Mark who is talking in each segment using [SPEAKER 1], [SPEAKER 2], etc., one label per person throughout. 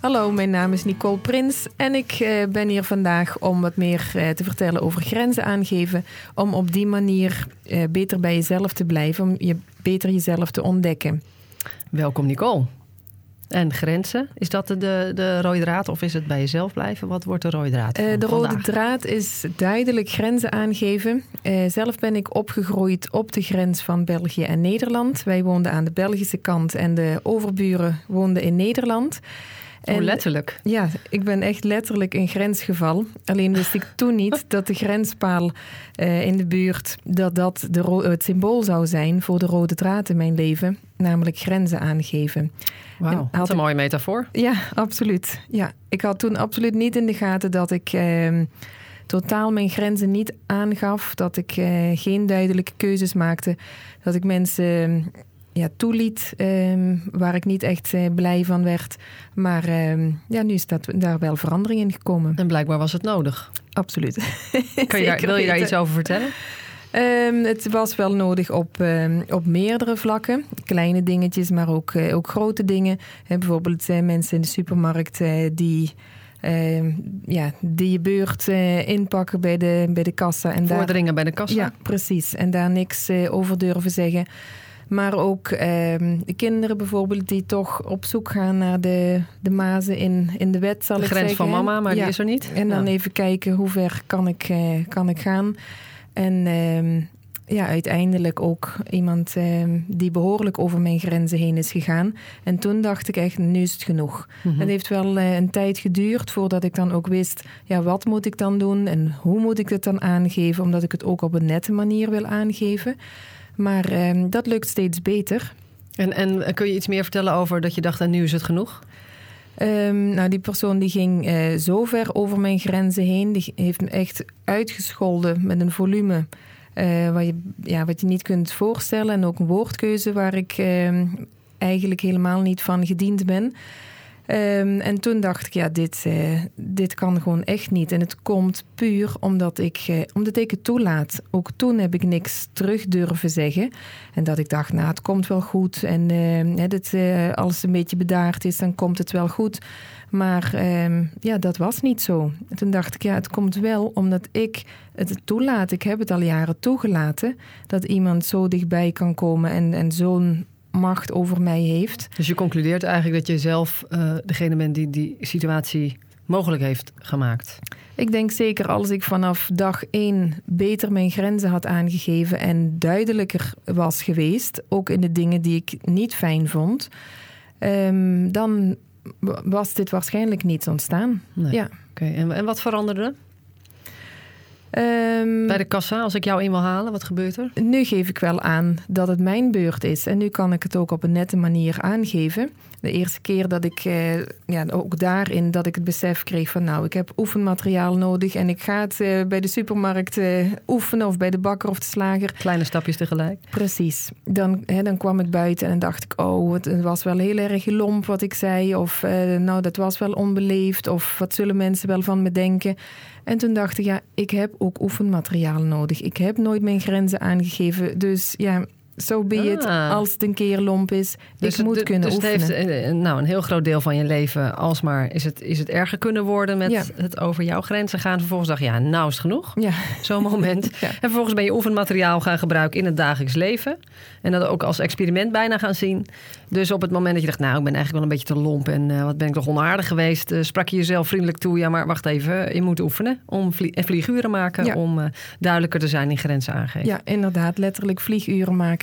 [SPEAKER 1] Hallo, mijn naam is Nicole Prins en ik eh, ben hier vandaag om wat meer eh, te vertellen over grenzen aangeven. Om op die manier eh, beter bij jezelf te blijven, om je beter jezelf te ontdekken.
[SPEAKER 2] Welkom Nicole. En grenzen, is dat de, de, de rode draad of is het bij jezelf blijven? Wat wordt de rode draad?
[SPEAKER 1] de rode draad is duidelijk grenzen aangeven. zelf ben ik opgegroeid op de grens van België en Nederland. Wij woonden aan de Belgische kant en de overburen woonden in Nederland.
[SPEAKER 2] Oh, letterlijk?
[SPEAKER 1] Ja, ik ben echt letterlijk in grensgeval. Alleen wist ik toen niet dat de grenspaal uh, in de buurt... dat dat de het symbool zou zijn voor de rode draad in mijn leven. Namelijk grenzen aangeven.
[SPEAKER 2] Wauw, dat is een mooie metafoor.
[SPEAKER 1] Ja, absoluut. Ja, ik had toen absoluut niet in de gaten dat ik... Uh, totaal mijn grenzen niet aangaf. Dat ik uh, geen duidelijke keuzes maakte. Dat ik mensen ja, toeliet, ehm, waar ik niet echt uh, blij van werd. Maar um, ja, nu is dat, daar wel verandering in gekomen.
[SPEAKER 2] En blijkbaar was het nodig.
[SPEAKER 1] Absoluut.
[SPEAKER 2] Kan je daar, wil je daar iets over vertellen?
[SPEAKER 1] Um, het was wel nodig op, op meerdere vlakken. Kleine dingetjes, maar ook, uh, ook grote dingen. He, bijvoorbeeld uh, mensen in de supermarkt die... ja, die je beurt inpakken bij de, bij de kassa.
[SPEAKER 2] En Vorderingen bij de kassa?
[SPEAKER 1] Ja, precies. En daar niks over durven zeggen. Maar ook ehm, de kinderen bijvoorbeeld die toch op zoek gaan naar de, de mazen in, in de wet, zal
[SPEAKER 2] de
[SPEAKER 1] ik
[SPEAKER 2] zeggen.
[SPEAKER 1] De
[SPEAKER 2] grens van mama, maar die is er niet.
[SPEAKER 1] En dan even kijken hoe ver kan ik, uh, kan ik gaan. En ehm, ja, uiteindelijk ook iemand ehm, die behoorlijk over mijn grenzen heen is gegaan. En toen dacht ik echt, nu is het genoeg. Mhm. Het heeft wel uh, een tijd geduurd voordat ik dan ook wist... ja, wat moet ik dan doen en hoe moet ik het dan aangeven... omdat ik het ook op een nette manier wil aangeven... Maar ehm, dat lukt steeds beter.
[SPEAKER 2] En, en kun je iets meer vertellen over dat je dacht, en nu is het genoeg?
[SPEAKER 1] Um, nou, die persoon die ging uh, zo ver over mijn grenzen heen. Die heeft me echt uitgescholden met een volume uh, wat, je, ja, wat je niet kunt voorstellen. En ook een woordkeuze waar ik uh, eigenlijk helemaal niet van gediend ben. Um, en toen dacht ik, ja, dit, uh, dit kan gewoon echt niet. En het komt puur omdat ik, uh, omdat ik het toelaat. Ook toen heb ik niks terug durven zeggen. En dat ik dacht, nou, het komt wel goed. En uh, dit, als het een beetje bedaard is, dan komt het wel goed. Maar um, ja, dat was niet zo. En toen dacht ik, ja, het komt wel omdat ik het toelaat. Ik heb het al jaren toegelaten dat iemand zo dichtbij kan komen en, en zo'n macht over mij heeft.
[SPEAKER 2] Dus je concludeert eigenlijk dat je zelf uh, degene bent die die situatie mogelijk heeft gemaakt?
[SPEAKER 1] Ik denk zeker als ik vanaf dag één beter mijn grenzen had aangegeven en duidelijker was geweest, ook in de dingen die ik niet fijn vond, um, dan was dit waarschijnlijk niet ontstaan.
[SPEAKER 2] Nee. Ja. Oké, en, en wat veranderde? Um, Bij de kassa, als ik jou in wil halen, wat gebeurt er?
[SPEAKER 1] Nu geef ik wel aan dat het mijn beurt is. En nu kan ik het ook op een nette manier aangeven. De eerste keer dat ik, eh, ja, ook daarin, dat ik het besef kreeg van... nou, ik heb oefenmateriaal nodig en ik ga het eh, bij de supermarkt eh, oefenen... of bij de bakker of de slager.
[SPEAKER 2] Kleine stapjes tegelijk.
[SPEAKER 1] Precies. Dan, hè, dan kwam ik buiten en dacht ik... oh, het was wel heel erg lomp wat ik zei. Of nou, dat was wel onbeleefd. Of wat zullen mensen wel van me denken... En toen dacht ik, ja, ik heb ook oefenmateriaal nodig. Ik heb nooit mijn grenzen aangegeven. Dus ja, zo be het ah. als het een keer lomp is. Dus ik moet kunnen dus oefenen.
[SPEAKER 2] Dus het heeft nou, een heel groot deel van je leven alsmaar is het, is het erger kunnen worden met het over jouw grenzen gaan. Vervolgens dacht je, ja, nou is het genoeg. Ja. Zo'n moment. En vervolgens ben je oefenmateriaal gaan gebruiken in het dagelijks leven. En dat ook als experiment bijna gaan zien. Dus op het moment dat je dacht, nou, ik ben eigenlijk wel een beetje te lomp en uh, wat ben ik toch onaardig geweest, uh, sprak je jezelf vriendelijk toe. Ja, maar wacht even, je moet oefenen om vlie vlieguren maken, om uh, duidelijker te zijn in grenzen aangeven.
[SPEAKER 1] Ja, inderdaad, letterlijk vlieguren maken.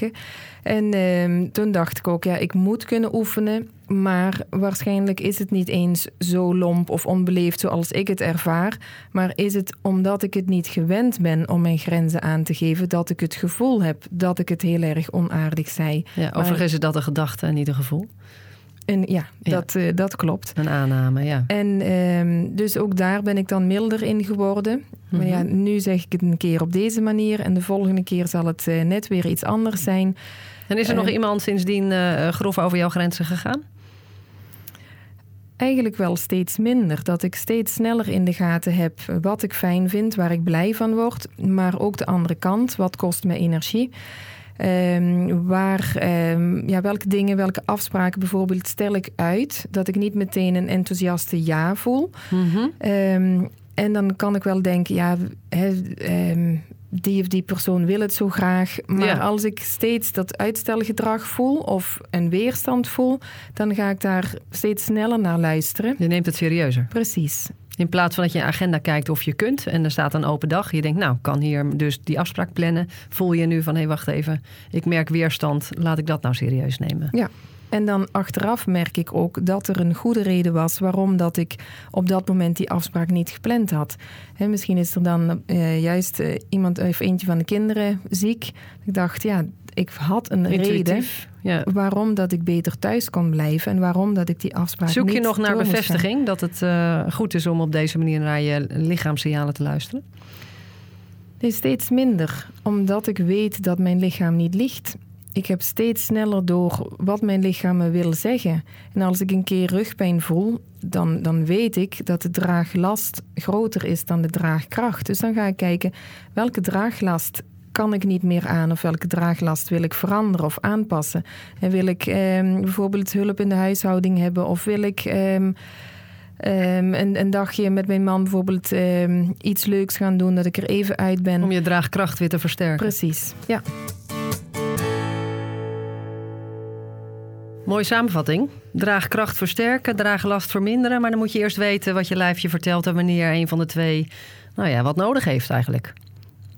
[SPEAKER 1] En ehm, toen dacht ik ook, ja, ik moet kunnen oefenen. Maar waarschijnlijk is het niet eens zo lomp of onbeleefd zoals ik het ervaar. Maar is het omdat ik het niet gewend ben om mijn grenzen aan te geven, dat ik het gevoel heb dat ik het heel erg onaardig zei.
[SPEAKER 2] Ja, overigens is het dat een gedachte en niet een gevoel.
[SPEAKER 1] En ja, Dat, uh, dat klopt.
[SPEAKER 2] Een aanname, ja.
[SPEAKER 1] En um, dus ook daar ben ik dan milder in geworden. Maar ja, mhm. nu zeg ik het een keer op deze manier en de volgende keer zal het eh, net weer iets anders zijn.
[SPEAKER 2] En is er nog iemand sindsdien grof over jouw grenzen gegaan?
[SPEAKER 1] Eigenlijk wel steeds minder. Dat ik steeds sneller in de gaten heb wat ik fijn vind, waar ik blij van word. Maar ook de andere kant, wat kost me energie. Um, waar, um, ja, welke dingen, welke afspraken bijvoorbeeld stel ik uit, dat ik niet meteen een enthousiaste ja voel. Mm um, en dan kan ik wel denken, ja, he, die of die persoon wil het zo graag. Maar als ik steeds dat uitstelgedrag voel of een weerstand voel, dan ga ik daar steeds sneller naar luisteren.
[SPEAKER 2] Je neemt het serieuzer.
[SPEAKER 1] Precies.
[SPEAKER 2] In plaats van dat je in agenda kijkt of je kunt en er staat een open dag. Je denkt, nou, kan hier dus die afspraak plannen. Voel je nu van, hé, hey, wacht even, ik merk weerstand. Laat ik dat nou serieus nemen.
[SPEAKER 1] Ja, en dan achteraf merk ik ook dat er een goede reden was waarom dat ik op dat moment die afspraak niet gepland had. misschien is er dan uh, juist uh, iemand of eentje van de kinderen ziek. Ik dacht, ja, ik had een reden ja. waarom dat ik beter thuis kon blijven en waarom dat ik die afspraak
[SPEAKER 2] Zoek
[SPEAKER 1] je
[SPEAKER 2] nog naar bevestiging dat het uh, goed is om op deze manier naar je lichaamssignalen te luisteren?
[SPEAKER 1] Nee, steeds minder, omdat ik weet dat mijn lichaam niet ligt. Ik heb steeds sneller door wat mijn lichaam me wil zeggen. En als ik een keer rugpijn voel, dan, dan weet ik dat de draaglast groter is dan de draagkracht. Dus dan ga ik kijken welke draaglast kan ik niet meer aan of welke draaglast wil ik veranderen of aanpassen. En wil ik ehm, bijvoorbeeld hulp in de huishouding hebben of wil ik. Ehm, Um, een, een, dagje met mijn man bijvoorbeeld um, iets leuks gaan doen, dat ik er even uit ben.
[SPEAKER 2] Om je draagkracht weer te versterken.
[SPEAKER 1] Precies, ja.
[SPEAKER 2] Mooie samenvatting. Draagkracht versterken, draaglast verminderen. Maar dan moet je eerst weten wat je lijfje vertelt en wanneer een van de twee nou ja, wat nodig heeft eigenlijk.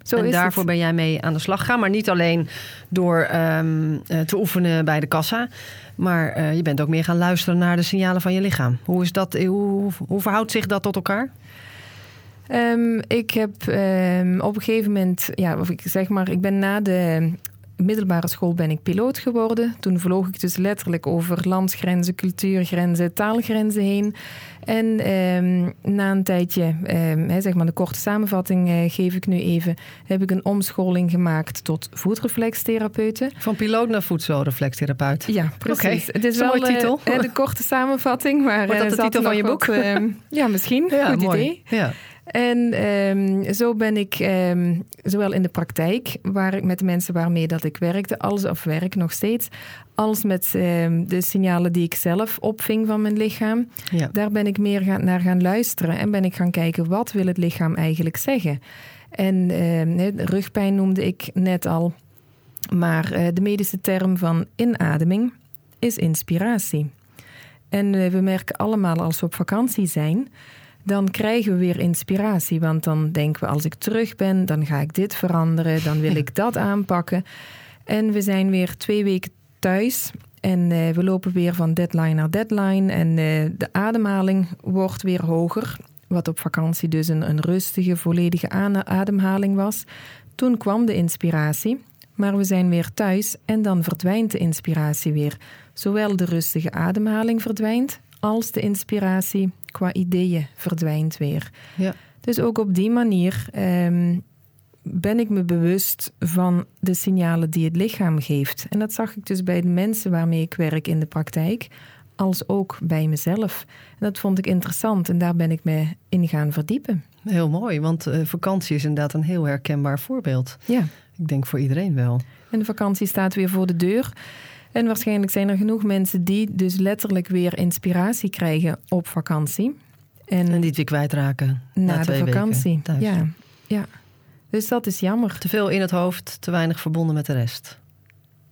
[SPEAKER 2] Zo en daarvoor ben jij mee aan de slag gaan. Maar niet alleen door um, te oefenen bij de kassa. Maar uh, je bent ook meer gaan luisteren naar de signalen van je lichaam. Hoe, is dat, hoe, hoe verhoudt zich dat tot elkaar?
[SPEAKER 1] Um, ik heb um, op een gegeven moment, ja, of ik zeg maar, ik ben na de middelbare school ben ik piloot geworden. Toen vloog ik dus letterlijk over landsgrenzen, cultuurgrenzen, taalgrenzen heen. En ehm, na een tijdje, ehm, zeg maar de korte samenvatting eh, geef ik nu even, heb ik een omscholing gemaakt tot voetreflextherapeute.
[SPEAKER 2] Van piloot naar voedselreflextherapeut.
[SPEAKER 1] Ja, precies. Het is wel een titel. De korte samenvatting, maar
[SPEAKER 2] Wordt dat de titel van je boek?
[SPEAKER 1] Ehm, ja, misschien. Ja, Goed mooi. idee. Ja. En um, zo ben ik um, zowel in de praktijk, waar ik met de mensen waarmee dat ik werkte, als of werk nog steeds, als met um, de signalen die ik zelf opving van mijn lichaam. Ja. Daar ben ik meer gaan, naar gaan luisteren en ben ik gaan kijken wat wil het lichaam eigenlijk zeggen. En rugpijn noemde ik net al, maar uh, de medische term van inademing is inspiratie. En uh, we merken allemaal als we op vakantie zijn dan krijgen we weer inspiratie. Want dan denken we, als ik terug ben, dan ga ik dit veranderen, dan wil ik dat aanpakken. En we zijn weer twee weken thuis en uh, we lopen weer van deadline naar deadline. En uh, de ademhaling wordt weer hoger. Wat op vakantie dus een, een rustige, volledige ademhaling was. Toen kwam de inspiratie. Maar we zijn weer thuis en dan verdwijnt de inspiratie weer. Zowel de rustige ademhaling verdwijnt, als de inspiratie qua ideeën verdwijnt weer. Ja. Dus ook op die manier um, ben ik me bewust van de signalen die het lichaam geeft. En dat zag ik dus bij de mensen waarmee ik werk in de praktijk, als ook bij mezelf. En dat vond ik interessant en daar ben ik me in gaan verdiepen.
[SPEAKER 2] Heel mooi, want uh, vakantie is inderdaad een heel herkenbaar voorbeeld. Ja. Ik denk voor iedereen wel.
[SPEAKER 1] En de vakantie staat weer voor de deur. En waarschijnlijk zijn er genoeg mensen die dus letterlijk weer inspiratie krijgen op vakantie.
[SPEAKER 2] En, en die het weer kwijtraken
[SPEAKER 1] na,
[SPEAKER 2] na
[SPEAKER 1] de vakantie. Ja, ja. Dus dat is jammer.
[SPEAKER 2] Te veel in het hoofd, te weinig verbonden met de rest.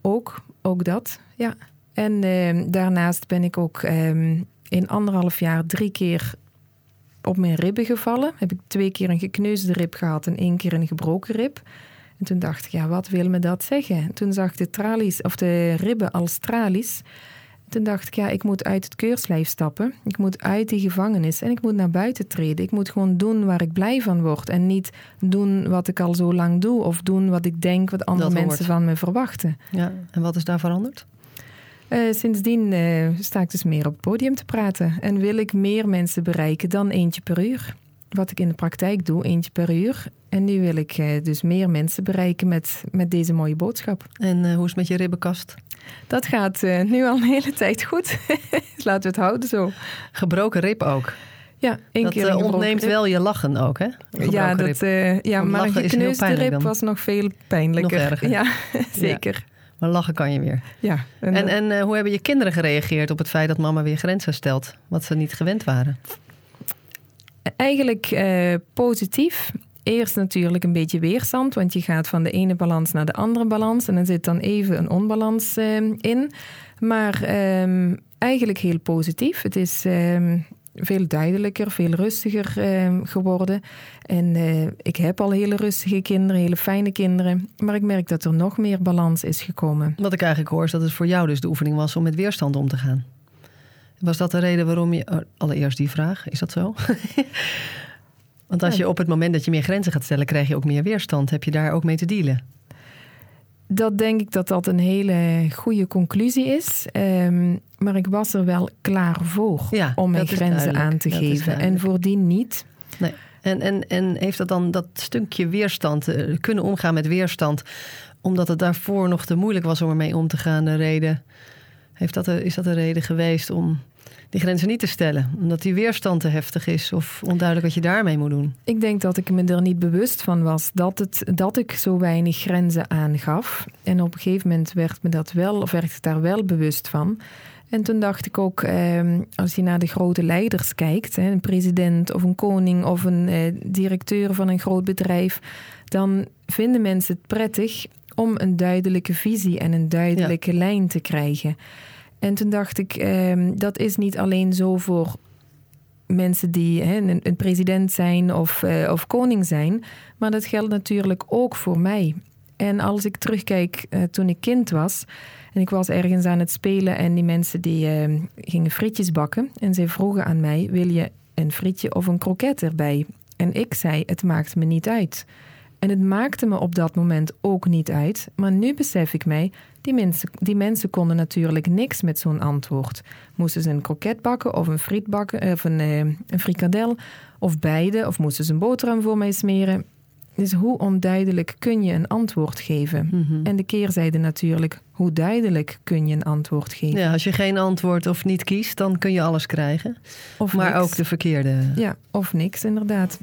[SPEAKER 1] Ook, ook dat, ja. En eh, daarnaast ben ik ook eh, in anderhalf jaar drie keer op mijn ribben gevallen. Heb ik twee keer een gekneusde rib gehad en één keer een gebroken rib. En toen dacht ik, ja, wat wil me dat zeggen? toen zag ik de tralies, of de ribben als tralies. Toen dacht ik, ja, ik moet uit het keurslijf stappen. Ik moet uit die gevangenis en ik moet naar buiten treden. Ik moet gewoon doen waar ik blij van word. En niet doen wat ik al zo lang doe. Of doen wat ik denk wat andere mensen van me verwachten.
[SPEAKER 2] Ja, en wat is daar veranderd?
[SPEAKER 1] Uh, sindsdien uh, sta ik dus meer op het podium te praten. En wil ik meer mensen bereiken dan eentje per uur. wat ik in de praktijk doe, eentje per uur. En nu wil ik eh, dus meer mensen bereiken met, met deze mooie boodschap.
[SPEAKER 2] En hoe is het met je ribbenkast?
[SPEAKER 1] Dat gaat nu al een hele tijd goed. Laten we het houden zo.
[SPEAKER 2] Gebroken rib ook?
[SPEAKER 1] Ja, één
[SPEAKER 2] dat,
[SPEAKER 1] keer.
[SPEAKER 2] Dat ontneemt wel je lachen ook, hè?
[SPEAKER 1] Ja, dat, ja maar een gekneusde rib was nog veel pijnlijker.
[SPEAKER 2] Nog erger.
[SPEAKER 1] Ja, zeker.
[SPEAKER 2] Maar lachen kan je weer.
[SPEAKER 1] Ja.
[SPEAKER 2] En, en, en hoe hebben je kinderen gereageerd op het feit dat mama weer grenzen stelt? Wat ze niet gewend waren?
[SPEAKER 1] Eigenlijk positief. Eerst natuurlijk een beetje weerstand, want je gaat van de ene balans naar de andere balans. En er zit dan even een onbalans uh, in. Maar um, eigenlijk heel positief. Het is um, veel duidelijker, veel rustiger geworden. En uh, ik heb al hele rustige kinderen, hele fijne kinderen. Maar ik merk dat er nog meer balans is gekomen.
[SPEAKER 2] Wat ik eigenlijk hoor is dat het voor jou dus de oefening was om met weerstand om te gaan. Was dat de reden waarom je. Oh, allereerst die vraag, is dat zo? Want als je op het moment dat je meer grenzen gaat stellen, krijg je ook meer weerstand. Heb je daar ook mee te dealen?
[SPEAKER 1] Dat denk ik dat dat een hele goede conclusie is. Um, maar ik was er wel klaar voor
[SPEAKER 2] ja,
[SPEAKER 1] om mijn grenzen aan te geven. En voordien niet.
[SPEAKER 2] Nee. En, en, en heeft dat dan dat stukje weerstand, uh, kunnen omgaan met weerstand, omdat het daarvoor nog te moeilijk was om ermee om te gaan, de reden? Heeft dat, is dat een reden geweest om die grenzen niet te stellen? Omdat die weerstand te heftig is of onduidelijk wat je daarmee moet doen?
[SPEAKER 1] Ik denk dat ik me er niet bewust van was dat, het, dat ik zo weinig grenzen aangaf. En op een gegeven moment werd me dat wel, of werd ik daar wel bewust van. En toen dacht ik ook, eh, als je naar de grote leiders kijkt, hè, een president of een koning of een eh, directeur van een groot bedrijf, dan vinden mensen het prettig om een duidelijke visie en een duidelijke ja. lijn te krijgen. En toen dacht ik, eh, dat is niet alleen zo voor mensen die een, een, president zijn of, uh, of koning zijn, maar dat geldt natuurlijk ook voor mij. En als ik terugkijk uh, toen ik kind was, en ik was ergens aan het spelen en die mensen die uh, gingen frietjes bakken. En zij vroegen aan mij, wil je een frietje of een kroket erbij? En ik zei, het maakt me niet uit. En het maakte me op dat moment ook niet uit. Maar nu besef ik mij, die mensen, die mensen konden natuurlijk niks met zo'n antwoord. Moesten ze een kroket bakken of een friet bakken, of een, uh, een frikadel of beide? Of moesten ze een boterham voor mij smeren? Dus hoe onduidelijk kun je een antwoord geven?
[SPEAKER 2] Mhm.
[SPEAKER 1] Mm -hmm. En de keerzijde natuurlijk, hoe duidelijk kun je een antwoord geven?
[SPEAKER 2] Ja, als je geen antwoord of niet kiest, dan kun je alles krijgen.
[SPEAKER 1] Of
[SPEAKER 2] maar
[SPEAKER 1] niks.
[SPEAKER 2] ook de verkeerde.
[SPEAKER 1] Ja, of niks inderdaad.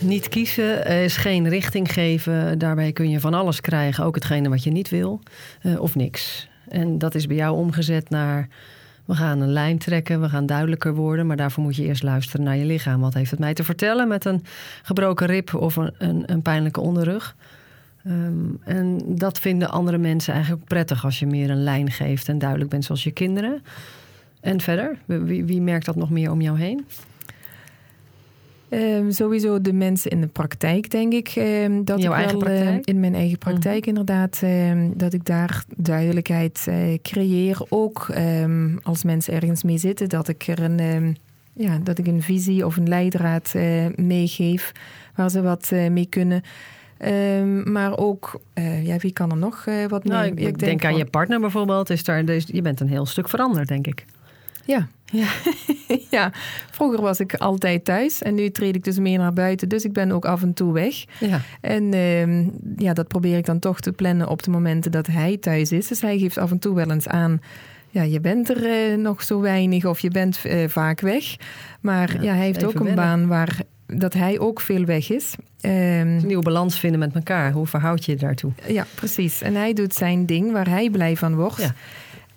[SPEAKER 2] Niet kiezen is geen richting geven. Daarbij kun je van alles krijgen, ook hetgene wat je niet wil, uh, of niks. En dat is bij jou omgezet naar we gaan een lijn trekken, we gaan duidelijker worden. Maar daarvoor moet je eerst luisteren naar je lichaam. Wat heeft het mij te vertellen met een gebroken rib of een, een, een pijnlijke onderrug? Um, en dat vinden andere mensen eigenlijk prettig als je meer een lijn geeft en duidelijk bent zoals je kinderen. En verder, wie, wie merkt dat nog meer om jou heen?
[SPEAKER 1] Um, sowieso de mensen in de praktijk, denk ik. Um, dat
[SPEAKER 2] Jouw
[SPEAKER 1] ik
[SPEAKER 2] eigen
[SPEAKER 1] wel,
[SPEAKER 2] praktijk?
[SPEAKER 1] in mijn eigen praktijk, mm. inderdaad. Um, dat ik daar duidelijkheid uh, creëer. Ook als mensen ergens mee zitten, dat ik er een, ja, dat ik een visie of een leidraad uh, meegeef waar ze wat uh, mee kunnen. maar ook, ja, wie kan er nog wat
[SPEAKER 2] nou,
[SPEAKER 1] mee?
[SPEAKER 2] Ik, ik denk, denk aan je partner bijvoorbeeld. Is daar, dus, je bent een heel stuk veranderd, denk ik.
[SPEAKER 1] Ja. Ja. ja, vroeger was ik altijd thuis en nu treed ik dus meer naar buiten. Dus ik ben ook af en toe weg.
[SPEAKER 2] Ja.
[SPEAKER 1] En uh, ja, dat probeer ik dan toch te plannen op de momenten dat hij thuis is. Dus hij geeft af en toe wel eens aan. Ja, je bent er uh, nog zo weinig of je bent uh, vaak weg. Maar ja, ja hij heeft ook een
[SPEAKER 2] wennen.
[SPEAKER 1] baan waar dat hij ook veel weg is. Um,
[SPEAKER 2] een nieuwe balans vinden met elkaar. Hoe verhoud je je daartoe?
[SPEAKER 1] Ja, precies. En hij doet zijn ding waar hij blij van wordt.
[SPEAKER 2] Ja.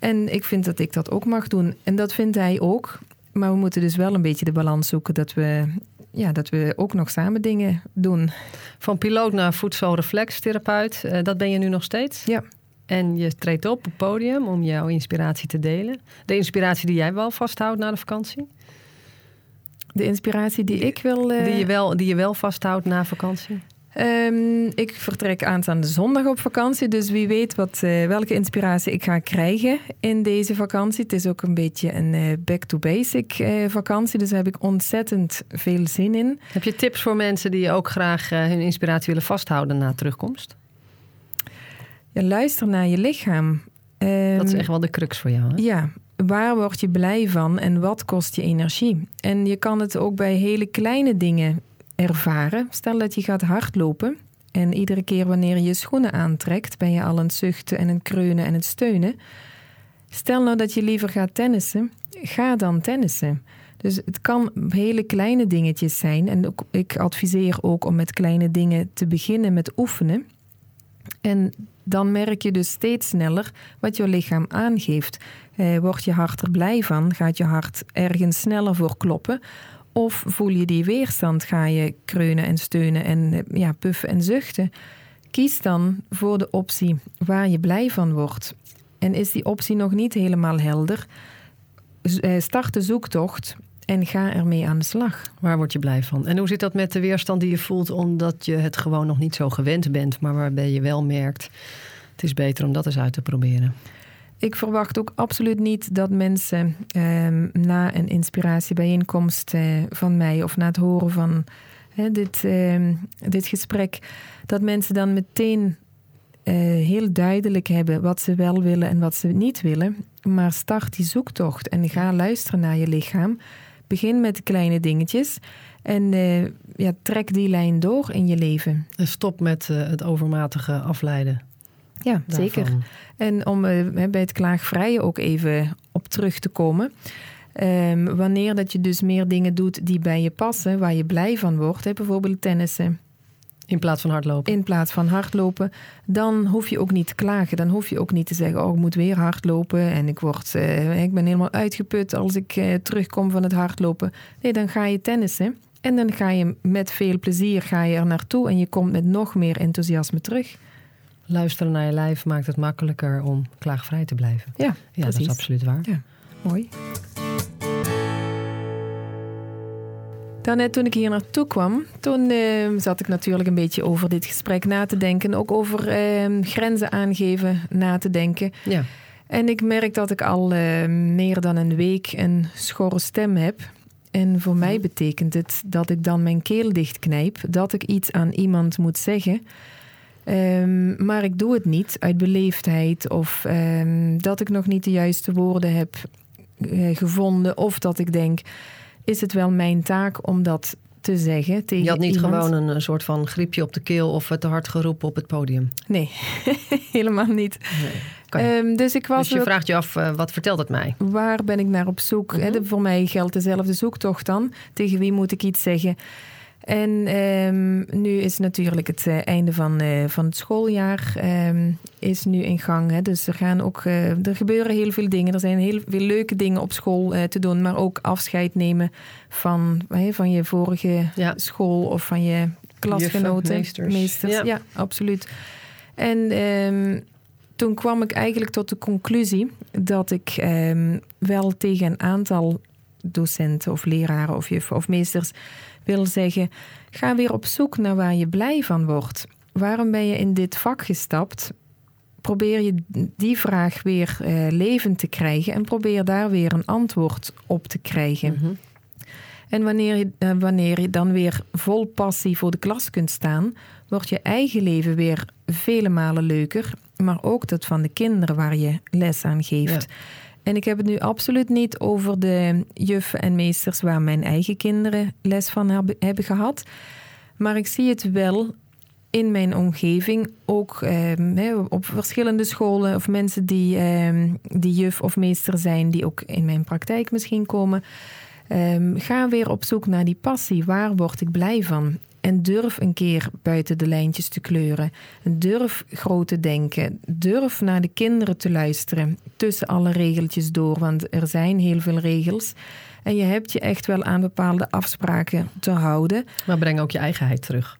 [SPEAKER 1] En ik vind dat ik dat ook mag doen. En dat vindt hij ook. Maar we moeten dus wel een beetje de balans zoeken dat we, ja, dat we ook nog samen dingen doen.
[SPEAKER 2] Van piloot naar voedselreflextherapeut, uh, dat ben je nu nog steeds?
[SPEAKER 1] Ja.
[SPEAKER 2] En je treedt op op het podium om jouw inspiratie te delen. De inspiratie die jij wel vasthoudt na de vakantie?
[SPEAKER 1] De inspiratie die ik wil... Uh...
[SPEAKER 2] Die, je wel, die je wel vasthoudt na vakantie?
[SPEAKER 1] Um, ik vertrek aanstaande zondag op vakantie, dus wie weet wat, uh, welke inspiratie ik ga krijgen in deze vakantie. Het is ook een beetje een uh, back-to-basic uh, vakantie, dus daar heb ik ontzettend veel zin in.
[SPEAKER 2] Heb je tips voor mensen die ook graag hun inspiratie willen vasthouden na terugkomst?
[SPEAKER 1] Ja, luister naar je lichaam. Um,
[SPEAKER 2] dat is echt wel de crux voor jou, hè?
[SPEAKER 1] Ja, waar word je blij van en wat kost je energie? En je kan het ook bij hele kleine dingen ervaren. Stel dat je gaat hardlopen en iedere keer wanneer je je schoenen aantrekt, ben je al aan het zuchten en het kreunen en het steunen. Stel nou dat je liever gaat tennissen, ga dan tennissen. Dus het kan hele kleine dingetjes zijn. En ik adviseer ook om met kleine dingen te beginnen met oefenen. En dan merk je dus steeds sneller wat je lichaam aangeeft. Eh, word je hart er blij van? Gaat je hart ergens sneller voor kloppen? Of voel je die weerstand? Ga je kreunen en steunen en eh, ja, puffen en zuchten? Kies dan voor de optie waar je blij van wordt. En is die optie nog niet helemaal helder? Eh, start de zoektocht en ga ermee aan de slag.
[SPEAKER 2] Waar word je blij van? En hoe zit dat met de weerstand die je voelt omdat je het gewoon nog niet zo gewend bent, maar waarbij je wel merkt: het is beter om dat eens uit te proberen?
[SPEAKER 1] Ik verwacht ook absoluut niet dat mensen ehm, na een inspiratiebijeenkomst uh, van mij of na het horen van dit, ehm, dit gesprek, dat mensen dan meteen uh, heel duidelijk hebben wat ze wel willen en wat ze niet willen. Maar start die zoektocht en ga luisteren naar je lichaam. Begin met kleine dingetjes. En uh, ja, trek die lijn door in je leven.
[SPEAKER 2] En stop met het overmatige afleiden.
[SPEAKER 1] Ja, daarvan. zeker. En om uh, bij het klaagvrije ook even op terug te komen. Um, wanneer dat je dus meer dingen doet die bij je passen, waar je blij van wordt, hè, bijvoorbeeld tennissen,
[SPEAKER 2] in plaats van hardlopen.
[SPEAKER 1] In plaats van hardlopen. Dan hoef je ook niet te klagen. Dan hoef je ook niet te zeggen: Oh, ik moet weer hardlopen. En ik, word, uh, ik ben helemaal uitgeput als ik uh, terugkom van het hardlopen. Nee, dan ga je tennissen. En dan ga je met veel plezier ga je er naartoe. En je komt met nog meer enthousiasme terug.
[SPEAKER 2] Luisteren naar je lijf maakt het makkelijker om klaagvrij te blijven.
[SPEAKER 1] Ja,
[SPEAKER 2] ja dat is absoluut waar.
[SPEAKER 1] Ja, mooi. Daarnet toen ik hier naartoe kwam, toen uh, zat ik natuurlijk een beetje over dit gesprek na te denken. Ook over uh, grenzen aangeven na te denken.
[SPEAKER 2] Ja.
[SPEAKER 1] En ik merk dat ik al uh, meer dan een week een schorre stem heb. En voor mij betekent het dat ik dan mijn keel dichtknijp, dat ik iets aan iemand moet zeggen. Um, maar ik doe het niet uit beleefdheid of um, dat ik nog niet de juiste woorden heb gevonden. Of dat ik denk, is het wel mijn taak om dat te zeggen tegen
[SPEAKER 2] Je had niet
[SPEAKER 1] iemand.
[SPEAKER 2] gewoon een, soort van griepje op de keel of te hard geroepen op het podium?
[SPEAKER 1] Nee, helemaal niet.
[SPEAKER 2] Nee.
[SPEAKER 1] Um, dus, ik was
[SPEAKER 2] dus je vraagt je af, uh, wat vertelt het mij?
[SPEAKER 1] Waar ben ik naar op zoek? Mm -hmm. voor mij geldt dezelfde zoektocht dan. Tegen wie moet ik iets zeggen? En um, nu is natuurlijk het uh, einde van, uh, van het schooljaar um, is nu in gang. Hè. Dus er, gaan ook, uh, er gebeuren heel veel dingen. Er zijn heel veel leuke dingen op school te doen. Maar ook afscheid nemen van, van je vorige ja. school of van je klasgenoten.
[SPEAKER 2] Meesters.
[SPEAKER 1] meesters. Ja. ja. absoluut. En um, toen kwam ik eigenlijk tot de conclusie dat ik wel tegen een aantal docenten of leraren of juffen of meesters wil zeggen: ga weer op zoek naar waar je blij van wordt. Waarom ben je in dit vak gestapt? Probeer je die vraag weer uh, levend te krijgen en probeer daar weer een antwoord op te krijgen.
[SPEAKER 2] Mm -hmm.
[SPEAKER 1] En wanneer je, uh, wanneer je dan weer vol passie voor de klas kunt staan, wordt je eigen leven weer vele malen leuker, maar ook dat van de kinderen waar je les aan geeft.
[SPEAKER 2] Ja.
[SPEAKER 1] En ik heb het nu absoluut niet over de juffen en meesters waar mijn eigen kinderen les van hebben gehad. Maar ik zie het wel in mijn omgeving, ook eh, op verschillende scholen of mensen die, eh, die juf of meester zijn, die ook in mijn praktijk misschien komen. Eh, ga weer op zoek naar die passie. Waar word ik blij van? En durf een keer buiten de lijntjes te kleuren. Durf groot te denken. Durf naar de kinderen te luisteren. Tussen alle regeltjes door, want er zijn heel veel regels. En je hebt je echt wel aan bepaalde afspraken te houden.
[SPEAKER 2] Maar breng ook je eigenheid terug.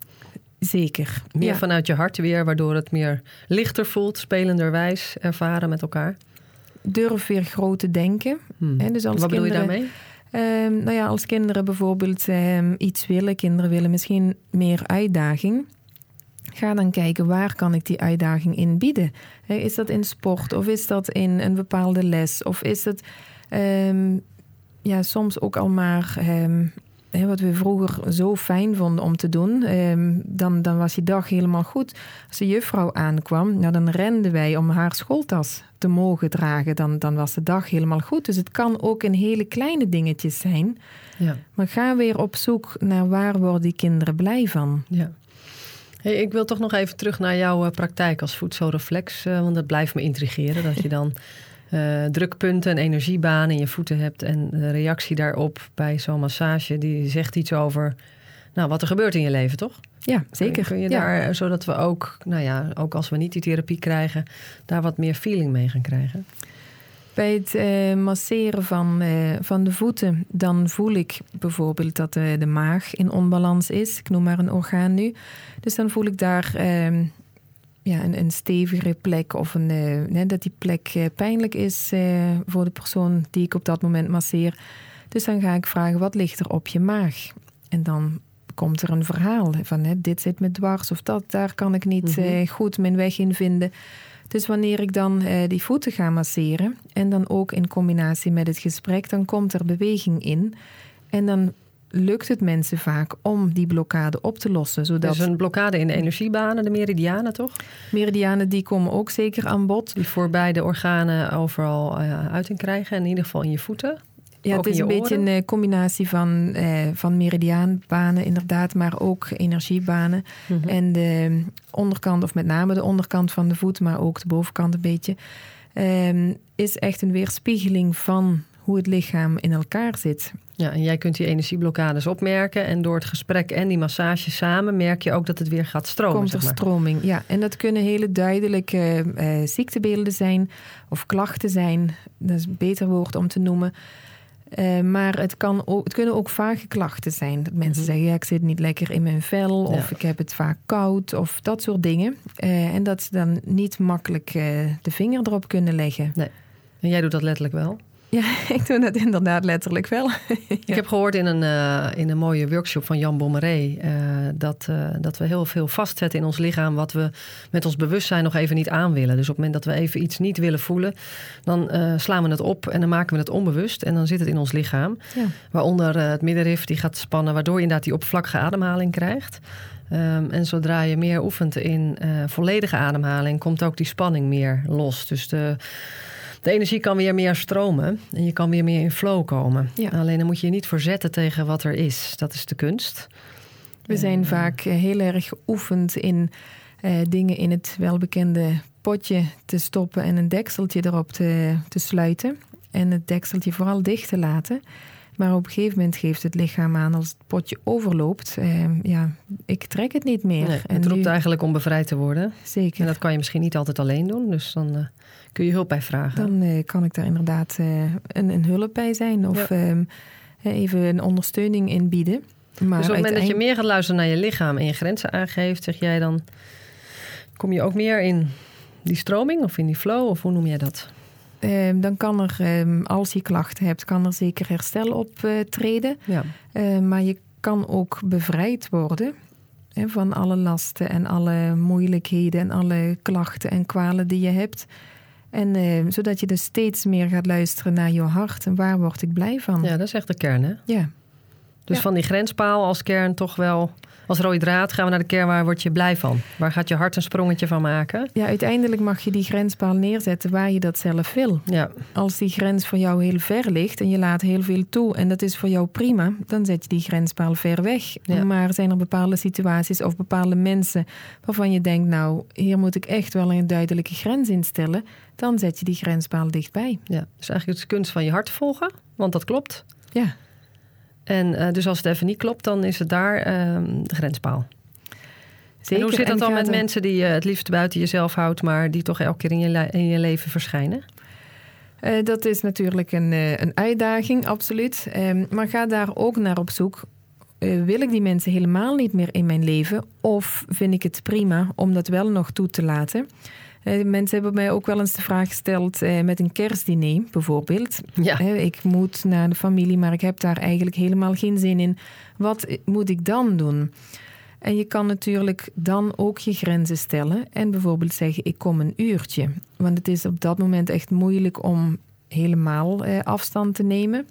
[SPEAKER 1] Zeker.
[SPEAKER 2] Meer
[SPEAKER 1] ja.
[SPEAKER 2] vanuit je hart weer, waardoor het meer lichter voelt, spelenderwijs ervaren met elkaar.
[SPEAKER 1] Durf weer groot te denken.
[SPEAKER 2] Hmm.
[SPEAKER 1] En dus als
[SPEAKER 2] Wat bedoel
[SPEAKER 1] kinderen,
[SPEAKER 2] je daarmee?
[SPEAKER 1] Um, nou ja, als kinderen bijvoorbeeld um, iets willen, kinderen willen misschien meer uitdaging. Ga dan kijken waar kan ik die uitdaging in bieden. Is dat in sport of is dat in een bepaalde les? Of is het um, ja, soms ook al maar wat we vroeger zo fijn vonden om te doen, ehm, dan, dan was die dag helemaal goed. Als de juffrouw aankwam, nou, dan renden wij om haar schooltas te mogen dragen. Dan, dan was de dag helemaal goed. Dus het kan ook in hele kleine dingetjes zijn. Ja. Maar ga weer op zoek naar waar worden die kinderen blij van.
[SPEAKER 2] Ja. Hey, ik wil toch nog even terug naar jouw eh, praktijk als voedselreflex. Uh, want dat blijft me intrigeren. Dat je dan uh, drukpunten en energiebanen in je voeten hebt. En de reactie daarop bij zo'n massage, die zegt iets over nou, wat er gebeurt in je leven, toch?
[SPEAKER 1] Ja, zeker.
[SPEAKER 2] Kun je daar, zodat we ook, nou ja, ook als we niet die therapie krijgen, daar wat meer feeling mee gaan krijgen?
[SPEAKER 1] Bij het uh, masseren van, van de voeten, dan voel ik bijvoorbeeld dat de maag in onbalans is. Ik noem maar een orgaan nu. Dus dan voel ik daar ehm, ja, een, een stevigere plek of een, uh, dat die plek uh, pijnlijk is uh, voor de persoon die ik op dat moment masseer. Dus dan ga ik vragen, wat ligt er op je maag? En dan komt er een verhaal van, hè, dit zit me dwars of dat, daar kan ik niet mm -hmm. goed mijn weg in vinden. Dus wanneer ik dan die voeten ga masseren en dan ook in combinatie met het gesprek, dan komt er beweging in. En dan lukt het mensen vaak om die blokkade op te lossen.
[SPEAKER 2] Zodat... Dus een blokkade in de energiebanen, de meridianen toch?
[SPEAKER 1] Meridianen die komen ook zeker aan bod.
[SPEAKER 2] Die voor beide organen overal uh, uiting krijgen, in ieder geval in je voeten.
[SPEAKER 1] Ja, het is een beetje een combinatie van, uh, van meridiaanbanen inderdaad, maar ook energiebanen. Mm -hmm. En de onderkant, of met name de onderkant van de voet, maar ook de bovenkant een beetje, um, is echt een weerspiegeling van hoe het lichaam in elkaar zit.
[SPEAKER 2] Ja, en jij kunt die energieblokkades opmerken. En door het gesprek en die massage samen merk je ook dat het weer gaat stromen.
[SPEAKER 1] Komt er
[SPEAKER 2] zeg maar.
[SPEAKER 1] stroming, ja. En dat kunnen hele duidelijke uh, ziektebeelden zijn of klachten zijn. Dat is een beter woord om te noemen. Uh, maar het, kan ook, het kunnen ook vage klachten zijn. Dat mensen mm -hmm. zeggen, ja, ik zit niet lekker in mijn vel... of ja. ik heb het vaak koud of dat soort dingen. Uh, en dat ze dan niet makkelijk de vinger erop kunnen leggen.
[SPEAKER 2] Nee. En jij doet dat letterlijk wel?
[SPEAKER 1] Ja, ik doe dat inderdaad letterlijk wel.
[SPEAKER 2] ja. Ik heb gehoord in een, uh, in een mooie workshop van Jan Bommeré... Uh, dat, uh, dat we heel veel vastzetten in ons lichaam... wat we met ons bewustzijn nog even niet aan willen. Dus op het moment dat we even iets niet willen voelen... dan slaan we het op en dan maken we het onbewust... en dan zit het in ons lichaam. Ja. Waaronder het middenrif die gaat spannen... waardoor je inderdaad die oppervlakkige ademhaling krijgt... Um, en zodra je meer oefent in volledige ademhaling... komt ook die spanning meer los. Dus de de energie kan weer meer stromen en je kan weer meer in flow komen. Ja. Alleen dan moet je je niet verzetten tegen wat er is. Dat is de kunst.
[SPEAKER 1] We zijn uh, vaak heel erg geoefend in uh, dingen in het welbekende potje te stoppen en een dekseltje erop te, te sluiten. En het dekseltje vooral dicht te laten. Maar op een gegeven moment geeft het lichaam aan als het potje overloopt. Uh, ja, ik trek het niet meer.
[SPEAKER 2] Nee, het en roept nu... eigenlijk om bevrijd te worden.
[SPEAKER 1] Zeker.
[SPEAKER 2] En dat kan je misschien niet altijd alleen doen. Dus dan uh, kun je hulp bij vragen.
[SPEAKER 1] Dan uh, kan ik daar inderdaad een, een, hulp bij zijn. Of ja. Ehm, even een ondersteuning in bieden.
[SPEAKER 2] Maar dus op het moment dat je meer gaat luisteren naar je lichaam en je grenzen aangeeft, zeg jij dan, kom je ook meer in die stroming of in die flow? Of hoe noem jij dat?
[SPEAKER 1] Um, dan kan er, um, als je klachten hebt, kan er zeker herstel optreden. Uh, ja. uh, maar je kan ook bevrijd worden hè, van alle lasten en alle moeilijkheden en alle klachten en kwalen die je hebt. En uh, zodat je dus steeds meer gaat luisteren naar je hart en waar word ik blij van.
[SPEAKER 2] Ja, dat is echt de kern, hè?
[SPEAKER 1] Ja.
[SPEAKER 2] Dus
[SPEAKER 1] ja.
[SPEAKER 2] van die grenspaal als kern toch wel als rode draad gaan we naar de kern, waar word je blij van? Waar gaat je hart een sprongetje van maken?
[SPEAKER 1] Ja, uiteindelijk mag je die grenspaal neerzetten waar je dat zelf wil.
[SPEAKER 2] Ja.
[SPEAKER 1] Als die grens voor jou heel ver ligt en je laat heel veel toe en dat is voor jou prima, dan zet je die grenspaal ver weg. Ja. Maar zijn er bepaalde situaties of bepaalde mensen waarvan je denkt, nou, hier moet ik echt wel een duidelijke grens instellen, dan zet je die grenspaal dichtbij.
[SPEAKER 2] Ja, dus eigenlijk het kunst van je hart volgen, want dat klopt.
[SPEAKER 1] Ja.
[SPEAKER 2] En uh, dus als het even niet klopt, dan is het daar uh, de grenspaal. Zeker. En hoe zit dat dan met mensen die je het liefst buiten jezelf houdt, maar die toch elke keer in je, in je leven verschijnen?
[SPEAKER 1] Uh, dat is natuurlijk een, uh, een uitdaging, absoluut. Um, maar ga daar ook naar op zoek. Uh, wil ik die mensen helemaal niet meer in mijn leven? Of vind ik het prima om dat wel nog toe te laten? Uh, mensen hebben mij ook wel eens de vraag gesteld uh, met een kerstdiner bijvoorbeeld.
[SPEAKER 2] Ja.
[SPEAKER 1] Uh, ik moet naar de familie, maar ik heb daar eigenlijk helemaal geen zin in. Wat moet ik dan doen? En je kan natuurlijk dan ook je grenzen stellen en bijvoorbeeld zeggen: Ik kom een uurtje. Want het is op dat moment echt moeilijk om helemaal afstand te nemen.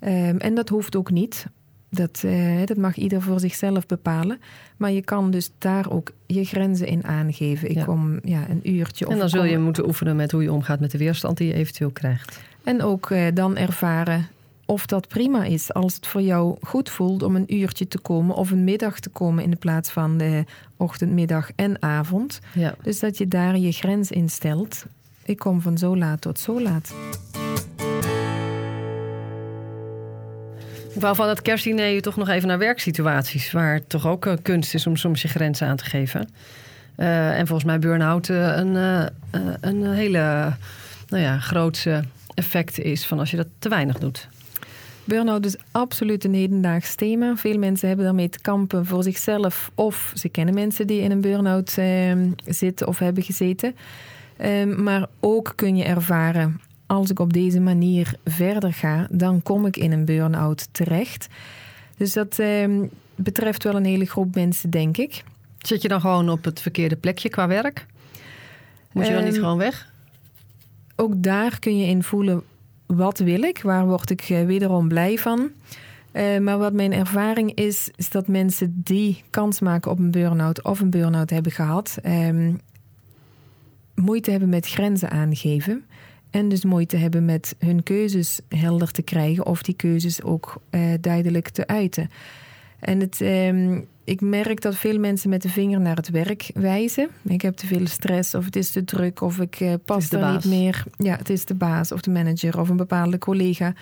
[SPEAKER 1] Um, en dat hoeft ook niet. Dat, uh, dat mag ieder voor zichzelf bepalen. Maar je kan dus daar ook je grenzen in aangeven. Ik kom ja, een uurtje.
[SPEAKER 2] Of en dan zul je moeten oefenen met hoe je omgaat met de weerstand die je eventueel krijgt.
[SPEAKER 1] En ook uh, dan ervaren of dat prima is. Als het voor jou goed voelt om een uurtje te komen of een middag te komen in de plaats van de ochtend, middag en avond. Ja. Dus dat je daar je grens in stelt. Ik kom van zo laat tot zo laat.
[SPEAKER 2] Ik wou van het kerstdiner toch nog even naar werksituaties... waar het toch ook kunst is om soms je grenzen aan te geven. Uh, en volgens mij burn-out uh, een, een hele nou ja, grootse effect is... van als je dat te weinig doet.
[SPEAKER 1] Burn-out is absoluut een hedendaags thema. Veel mensen hebben daarmee te kampen voor zichzelf... of ze kennen mensen die in een burn-out ehm, zitten of hebben gezeten... Ehm, maar ook kun je ervaren als ik op deze manier verder ga, dan kom ik in een burn-out terecht. Dus dat ehm, betreft wel een hele groep mensen, denk ik.
[SPEAKER 2] Zit je dan gewoon op het verkeerde plekje qua werk? Moet je dan niet ehm, gewoon weg?
[SPEAKER 1] Ook daar kun je in voelen, wat wil ik? Waar word ik uh, wederom blij van? Uh, maar wat mijn ervaring is, is dat mensen die kans maken op een burn-out of een burn-out hebben gehad, um, moeite hebben met grenzen aangeven. En dus moeite hebben met hun keuzes helder te krijgen of die keuzes ook uh, duidelijk te uiten. En het, uh, ik merk dat veel mensen met de vinger naar het werk wijzen. Ik heb te veel stress of het is te druk of ik uh, pas er niet meer. Ja, het is de baas of de manager of een bepaalde collega.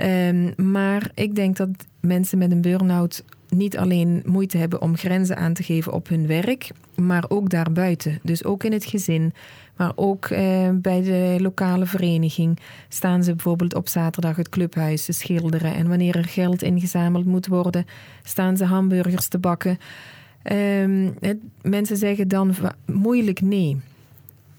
[SPEAKER 1] Um, maar ik denk dat mensen met een burn-out niet alleen moeite hebben om grenzen aan te geven op hun werk, maar ook daarbuiten. Dus ook in het gezin, maar ook eh, bij de lokale vereniging staan ze bijvoorbeeld op zaterdag het clubhuis te schilderen. En wanneer er geld ingezameld moet worden, staan ze hamburgers te bakken. Ehm, het, mensen zeggen dan moeilijk nee.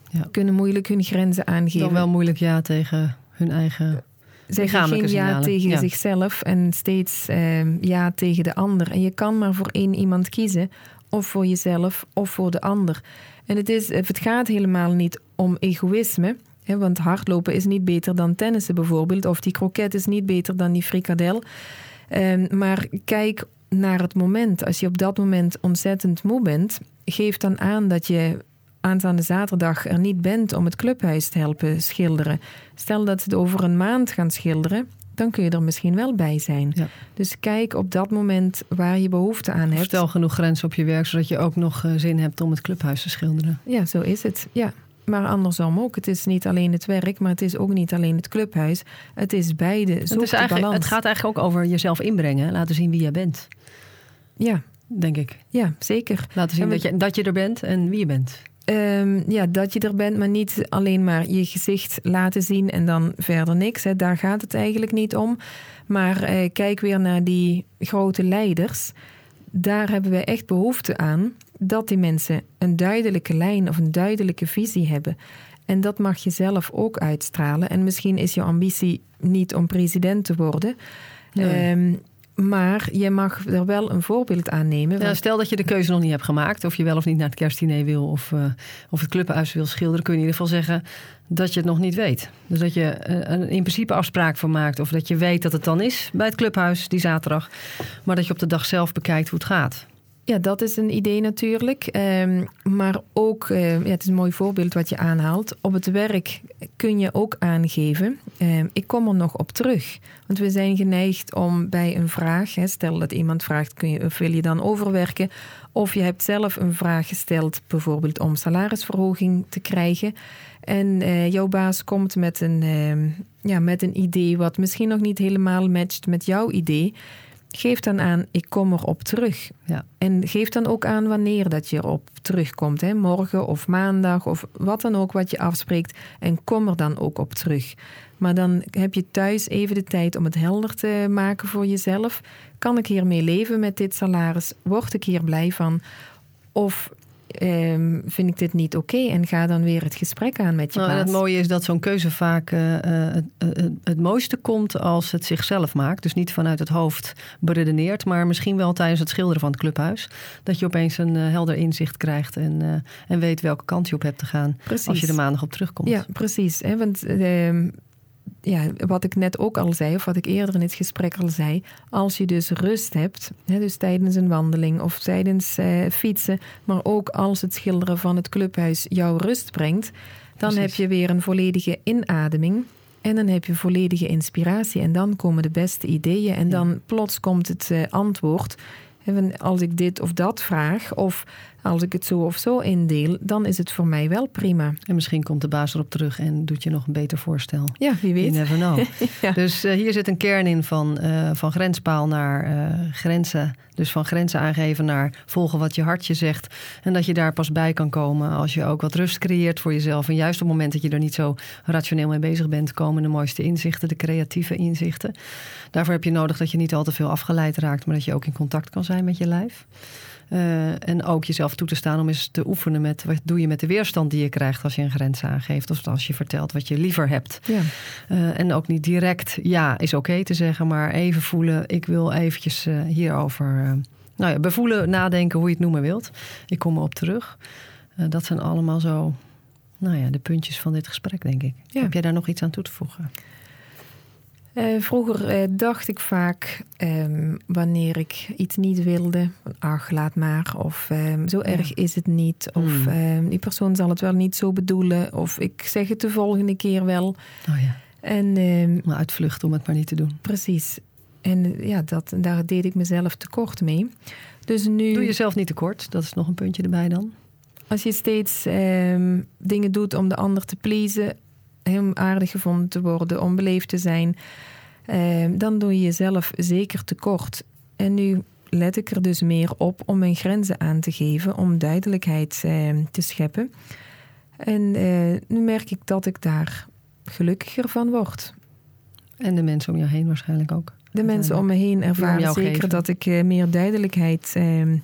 [SPEAKER 1] Ja. Kunnen moeilijk hun grenzen aangeven.
[SPEAKER 2] Dan wel moeilijk ja tegen hun eigen
[SPEAKER 1] zeggen geen ja tegen zichzelf en steeds ehm, ja tegen de ander. En je kan maar voor één iemand kiezen, of voor jezelf of voor de ander. En het, is, het gaat helemaal niet om egoïsme. Hè, want hardlopen is niet beter dan tennissen bijvoorbeeld. Of die kroket is niet beter dan die frikadel. Ehm, maar kijk naar het moment. Als je op dat moment ontzettend moe bent, geef dan aan dat je aanstaande zaterdag er niet bent om het clubhuis te helpen schilderen. Stel dat ze het over een maand gaan schilderen, dan kun je er misschien wel bij zijn. Ja. Dus kijk op dat moment waar je behoefte aan hebt.
[SPEAKER 2] Stel genoeg grenzen op je werk, zodat je ook nog eh, zin hebt om het clubhuis te schilderen.
[SPEAKER 1] Ja, zo is het. Ja. Maar andersom ook. Het is niet alleen het werk, maar het is ook niet alleen het clubhuis. Het is beide.
[SPEAKER 2] het, is eigenlijk, het gaat eigenlijk ook over jezelf inbrengen. Laten zien wie je bent.
[SPEAKER 1] Ja.
[SPEAKER 2] Denk ik.
[SPEAKER 1] Ja, zeker.
[SPEAKER 2] Laten zien dat je, dat je er bent en wie je bent.
[SPEAKER 1] Um, ja, dat je er bent, maar niet alleen maar je gezicht laten zien en dan verder niks. Hè. Daar gaat het eigenlijk niet om. Maar eh, kijk weer naar die grote leiders. Daar hebben we echt behoefte aan dat die mensen een duidelijke lijn of een duidelijke visie hebben. En dat mag je zelf ook uitstralen. En misschien is je ambitie niet om president te worden. Nee. Um, maar je mag er wel een voorbeeld aan nemen.
[SPEAKER 2] Ja, stel dat je de keuze nog niet hebt gemaakt. Of je wel of niet naar het kerstdiner wil. Of, uh, of het clubhuis wil schilderen. Kun je in ieder geval zeggen dat je het nog niet weet. Dus dat je een in principe afspraak van maakt. Of dat je weet dat het dan is bij het clubhuis die zaterdag. Maar dat je op de dag zelf bekijkt hoe het gaat.
[SPEAKER 1] Ja, dat is een idee natuurlijk. Um, maar ook, uh, ja, het is een mooi voorbeeld wat je aanhaalt. Op het werk kun je ook aangeven, um, ik kom er nog op terug. Want we zijn geneigd om bij een vraag, hè, stel dat iemand vraagt, kun je, of wil je dan overwerken? Of je hebt zelf een vraag gesteld, bijvoorbeeld om salarisverhoging te krijgen. En uh, jouw baas komt met een, ja, met een idee wat misschien nog niet helemaal matcht met jouw idee. Geef dan aan, ik kom erop terug. Ja. En geef dan ook aan wanneer dat je erop terugkomt. Hè? Morgen of maandag of wat dan ook wat je afspreekt. En kom er dan ook op terug. Maar dan heb je thuis even de tijd om het helder te maken voor jezelf. Kan ik hiermee leven met dit salaris? Word ik hier blij van? Of um, vind ik dit niet oké en ga dan weer het gesprek aan met je nou,
[SPEAKER 2] baas. Het mooie is dat zo'n keuze vaak uh, het, het, mooiste komt als het zichzelf maakt. Dus niet vanuit het hoofd beredeneerd, maar misschien wel tijdens het schilderen van het clubhuis. Dat je opeens een uh, helder inzicht krijgt en, uh, en weet welke kant je op hebt te gaan precies. als je er maandag op terugkomt.
[SPEAKER 1] Ja, precies. Hè? Want ehm, ja, wat ik net ook al zei, of wat ik eerder in het gesprek al zei, als je dus rust hebt, hè, dus tijdens een wandeling of tijdens uh, fietsen, maar ook als het schilderen van het clubhuis jou rust brengt, dan heb je weer een volledige inademing. En dan heb je volledige inspiratie. En dan komen de beste ideeën. En dan plots komt het uh, antwoord. Als ik dit of dat vraag, of als ik het zo of zo indeel, dan is het voor mij wel prima.
[SPEAKER 2] En misschien komt de baas erop terug en doet je nog een beter voorstel.
[SPEAKER 1] Ja, wie weet.
[SPEAKER 2] You never know. Dus uh, hier zit een kern in van, uh, van grenspaal naar uh, grenzen. Dus van grenzen aangeven naar volgen wat je hartje zegt. En dat je daar pas bij kan komen als je ook wat rust creëert voor jezelf. En juist op het moment dat je er niet zo rationeel mee bezig bent, komen de mooiste inzichten, de creatieve inzichten. Daarvoor heb je nodig dat je niet al te veel afgeleid raakt, maar dat je ook in contact kan zijn met je lijf. Uh, en ook jezelf toe te staan om eens te oefenen met wat doe je met de weerstand die je krijgt als je een grens aangeeft. Of als je vertelt wat je liever hebt. Ja. Uh, en ook niet direct ja is oké te zeggen, maar even voelen. Ik wil eventjes uh, hierover nou ja, bevoelen, nadenken, hoe je het noemen wilt. Ik kom erop terug. dat zijn allemaal zo nou ja, de puntjes van dit gesprek, denk ik. Ja. Heb jij daar nog iets aan toe te voegen?
[SPEAKER 1] Uh, vroeger uh, dacht ik vaak um, wanneer ik iets niet wilde, ach laat maar, of um, zo erg ja. is het niet, of mm. um, die persoon zal het wel niet zo bedoelen, of ik zeg het de volgende keer wel.
[SPEAKER 2] Oh ja. En, maar uitvluchten om het maar niet te doen.
[SPEAKER 1] Precies. En ja, dat, daar deed ik mezelf tekort mee. Dus nu...
[SPEAKER 2] Doe jezelf niet tekort, dat is nog een puntje erbij dan.
[SPEAKER 1] Als je steeds dingen doet om de ander te pleasen, heel aardig gevonden te worden, om beleefd te zijn, eh, dan doe je jezelf zeker tekort. En nu let ik er dus meer op om mijn grenzen aan te geven, om duidelijkheid eh, te scheppen. En eh, nu merk ik dat ik daar gelukkiger van word.
[SPEAKER 2] En de mensen om jou heen waarschijnlijk ook.
[SPEAKER 1] De mensen om me heen ervaren zeker geven. dat ik meer duidelijkheid ehm,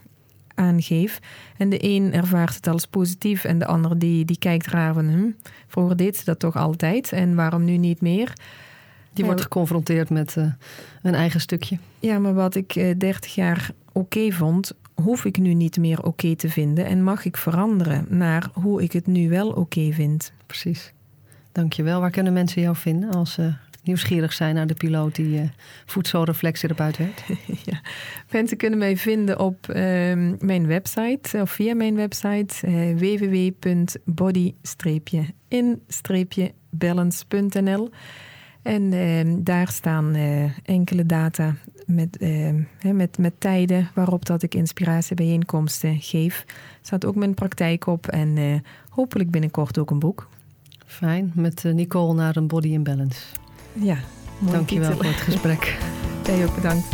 [SPEAKER 1] aangeef. En de een ervaart het als positief en de ander die, die kijkt raar van... Hm, vroeger deed ze dat toch altijd en waarom nu niet meer?
[SPEAKER 2] Die wordt geconfronteerd met uh, een eigen stukje.
[SPEAKER 1] Ja, maar wat ik uh, 30 jaar oké okay vond, hoef ik nu niet meer oké okay te vinden. En mag ik veranderen naar hoe ik het nu wel oké okay vind.
[SPEAKER 2] Precies. Dankjewel. Waar kunnen mensen jou vinden als ze nieuwsgierig zijn naar de piloot die uh, voedselreflextherapeut werd?
[SPEAKER 1] ja. Mensen kunnen mij vinden op uh, mijn website of via mijn website uh, www.body-in-balance.nl. En uh, daar staan uh, enkele data met, uh, met, met tijden waarop dat ik inspiratiebijeenkomsten geef. Er staat ook mijn praktijk op en hopelijk binnenkort ook een boek.
[SPEAKER 2] Fijn, met Nicole naar een body in balance.
[SPEAKER 1] Ja,
[SPEAKER 2] Dankjewel titel. voor het gesprek.
[SPEAKER 1] Jij ook bedankt.